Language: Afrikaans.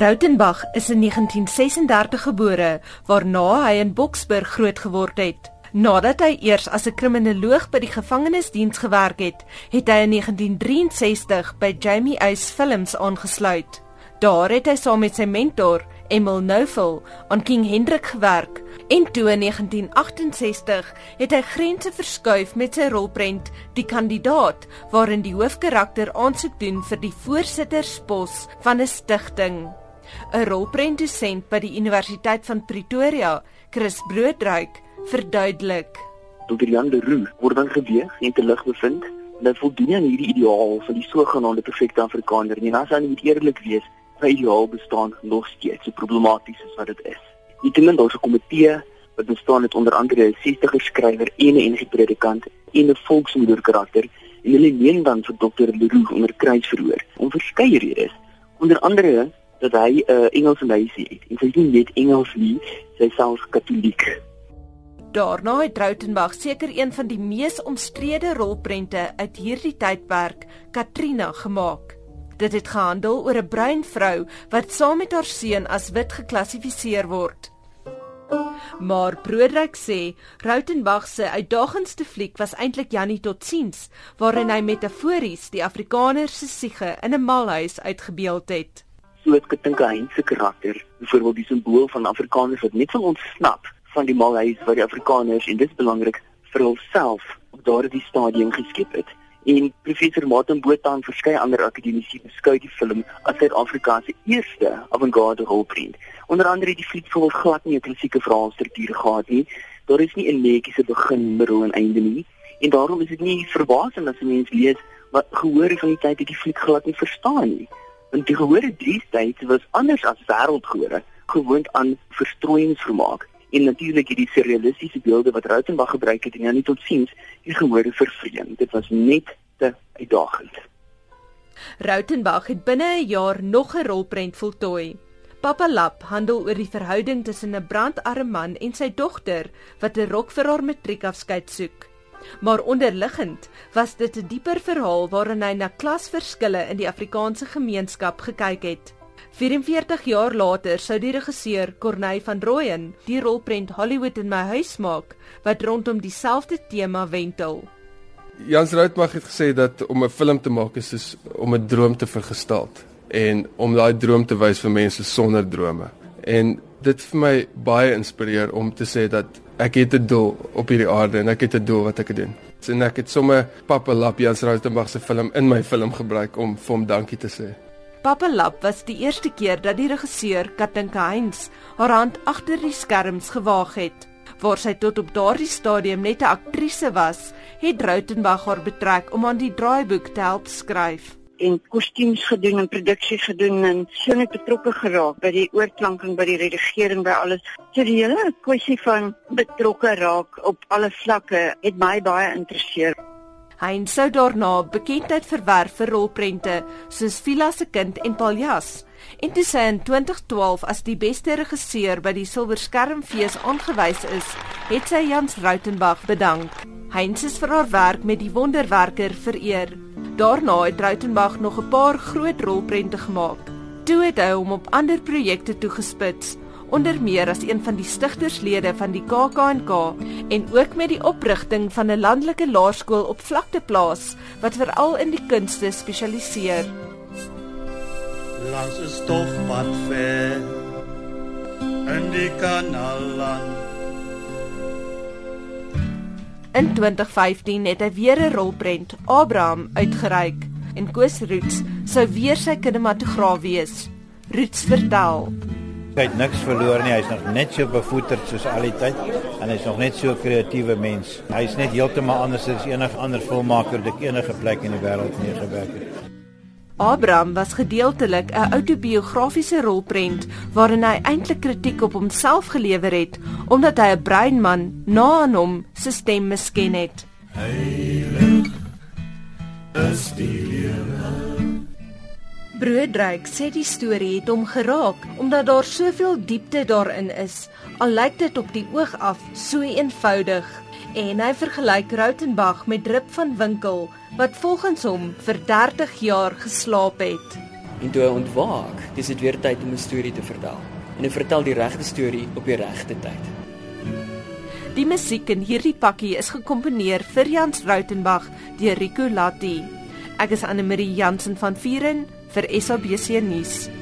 Rautenbach is in 1936 gebore, waarna hy in Boksburg grootgeword het. Nadat hy eers as 'n kriminoloog by die gevangenisdiens gewerk het, het hy in 1963 by Jamie Ice Films aangesluit. Daar het hy saam met sy mentor, Emil Nouvel, aan King Hendrik gewerk en toe in 1968 het hy grense verskuif met sy rolprent Die Kandidaat, waarin die hoofkarakter aansoek doen vir die voorsitterspos van 'n stigting. 'n Rolprentdosent by die Universiteit van Pretoria, Chris Broodryk, verduidelik. Dr. Jan de Roo word dan geweeg en te lig bevind dat voldoen aan hierdie ideaal van die sogenaamde perfekte Afrikaner. En as hy moet eerlik wees, sy ideaal bestaan nog steeds so problematies as wat dit is. Nietemin daar's 'n komitee wat bestaan uit onder andere 'n 60er skrywer en 'n NG predikant en 'n volksmoeder karakter en hulle leen dan vir Dr. Leroux onder kruisverhoor om verskeie redes. Onder andere dat hy 'n uh, Engelse meisie het en sy is nie net Engels nie, sy is selfs Katoliek. Daarna het Rautenbach seker een van die mees omstrede rolprente uit hierdie tydperk, Katrina, gemaak. Dit het gehandel oor 'n bruin vrou wat saam met haar seun as wit geklassifiseer word. Maar Broodryk sê Rautenbach se uitdagendste fliek was eintlik Jannie Totsiens, waarin hy metafories die Afrikaner se siege in 'n malhuis uitgebeeld het. So het ek dink hy se karakter, byvoorbeeld die simbool van Afrikaners wat net van ontsnap van die malhuis wat die Afrikaners en dit is belangrik vir hulself op daardie stadium geskep het. En professor Martin Botha en verskeie ander akademici beskou die film as Suid-Afrika se eerste avant-garde rolprent. Onder andere die fliek vol glad nie 'n klassieke verhaalstruktuur gehad nie. Daar is nie 'n netjiese begin, middel en einde nie. En daarom is dit nie verbasend as mense lees wat gehoor van die tyd het die fliek glad nie verstaan nie. Want die drie tyd was anders as wêreldgehore, gewoond aan verstrooiingsvermaak en natuurlik hierdie surrealistiese beelde wat Rautenbach gebruik het en nou nie tot siens die gehore vervreem. Dit was net te uitdagend. Rautenbach het binne 'n jaar nog 'n rolprent voltooi. Papa Lap handel oor die verhouding tussen 'n brandarme man en sy dogter wat 'n rok vir haar matriekafskeid soek. Maar onderliggend was dit 'n dieper verhaal waarin hy na klasverskille in die Afrikaanse gemeenskap gekyk het. 44 jaar later sou die regisseur Corneille van Rooyen die rolprent Hollywood in my huis maak wat rondom dieselfde tema wentel. Jans Routmag het gesê dat om 'n film te maak is soos om 'n droom te vergestaal en om daai droom te wys vir mense sonder drome. En dit vir my baie inspireer om te sê dat ek het 'n doel op hierdie aarde en ek het 'n doel wat ek doen. En ek het sommer Papa Lap Jans Routmag se film in my film gebruik om vir hom dankie te sê. Papa Lap was die eerste keer dat die regisseur Katinka Heinz haar hand agter die skerms gewaag het. Waar sy tot op daardie stadium net 'n aktrise was, het Rautenbach haar betrek om aan die draaiboek te help skryf en kostuums gedoen en produksie gedoen en so net betrokke geraak by die oorklanking by die redigering by alles. So die hele kwessie van betrokke raak op alle vlakke het my baie interesseer. Hy sou daarna bekendheid verwerf vir rolprente soos Villa se kind en Paljas. En toe sy in 2012 as die beste regisseur by die Silverskermfees aangewys is, het sy Jans Rautenbach bedank. Heinz is vir haar werk met die wonderwerker vereer. Daarna het Rautenbach nog 'n paar groot rolprente gemaak. Toe het hy hom op ander projekte toegespits onder meer as een van die stigterslede van die KAKNK en ook met die oprigting van 'n landelike laerskool op vlakteplaas wat veral in die kunste spesialiseer. Langs 'n stofpad ver in die kanaal. In 2015 het hy weer 'n rolprent, Abraham, uitgereik en Koos Roots sou weer sy kinematograaf wees. Roots vertel Hy het niks verloor nie. Hy's nog net so bevoeterd soos al die tyd en hy's nog net so 'n kreatiewe mens. Hy's net heeltemal anders as enige ander filmmaker wat ek enige plek in die wêreld mee gewerk het. Abraham was gedeeltelik 'n autobiografiese rolprent waarin hy eintlik kritiek op homself gelewer het omdat hy 'n breinman na aan hom se stem misken het. Heilig is die lewe. Broodryk sê die storie het hom geraak omdat daar soveel diepte daarin is. Al lyk dit op die oog af so eenvoudig en hy vergelyk Rautenbach met Rip van Winkel wat volgens hom vir 30 jaar geslaap het. En toe hy ontwaak, dis dit weer tyd om 'n storie te vertel. En hy vertel die regte storie op die regte tyd. Die musiek in hierdie pakkie is gekomponeer vir Jans Rautenbach deur Rico Latti. Ek is Anne Marie Jansen van Vieren vir SABC nuus.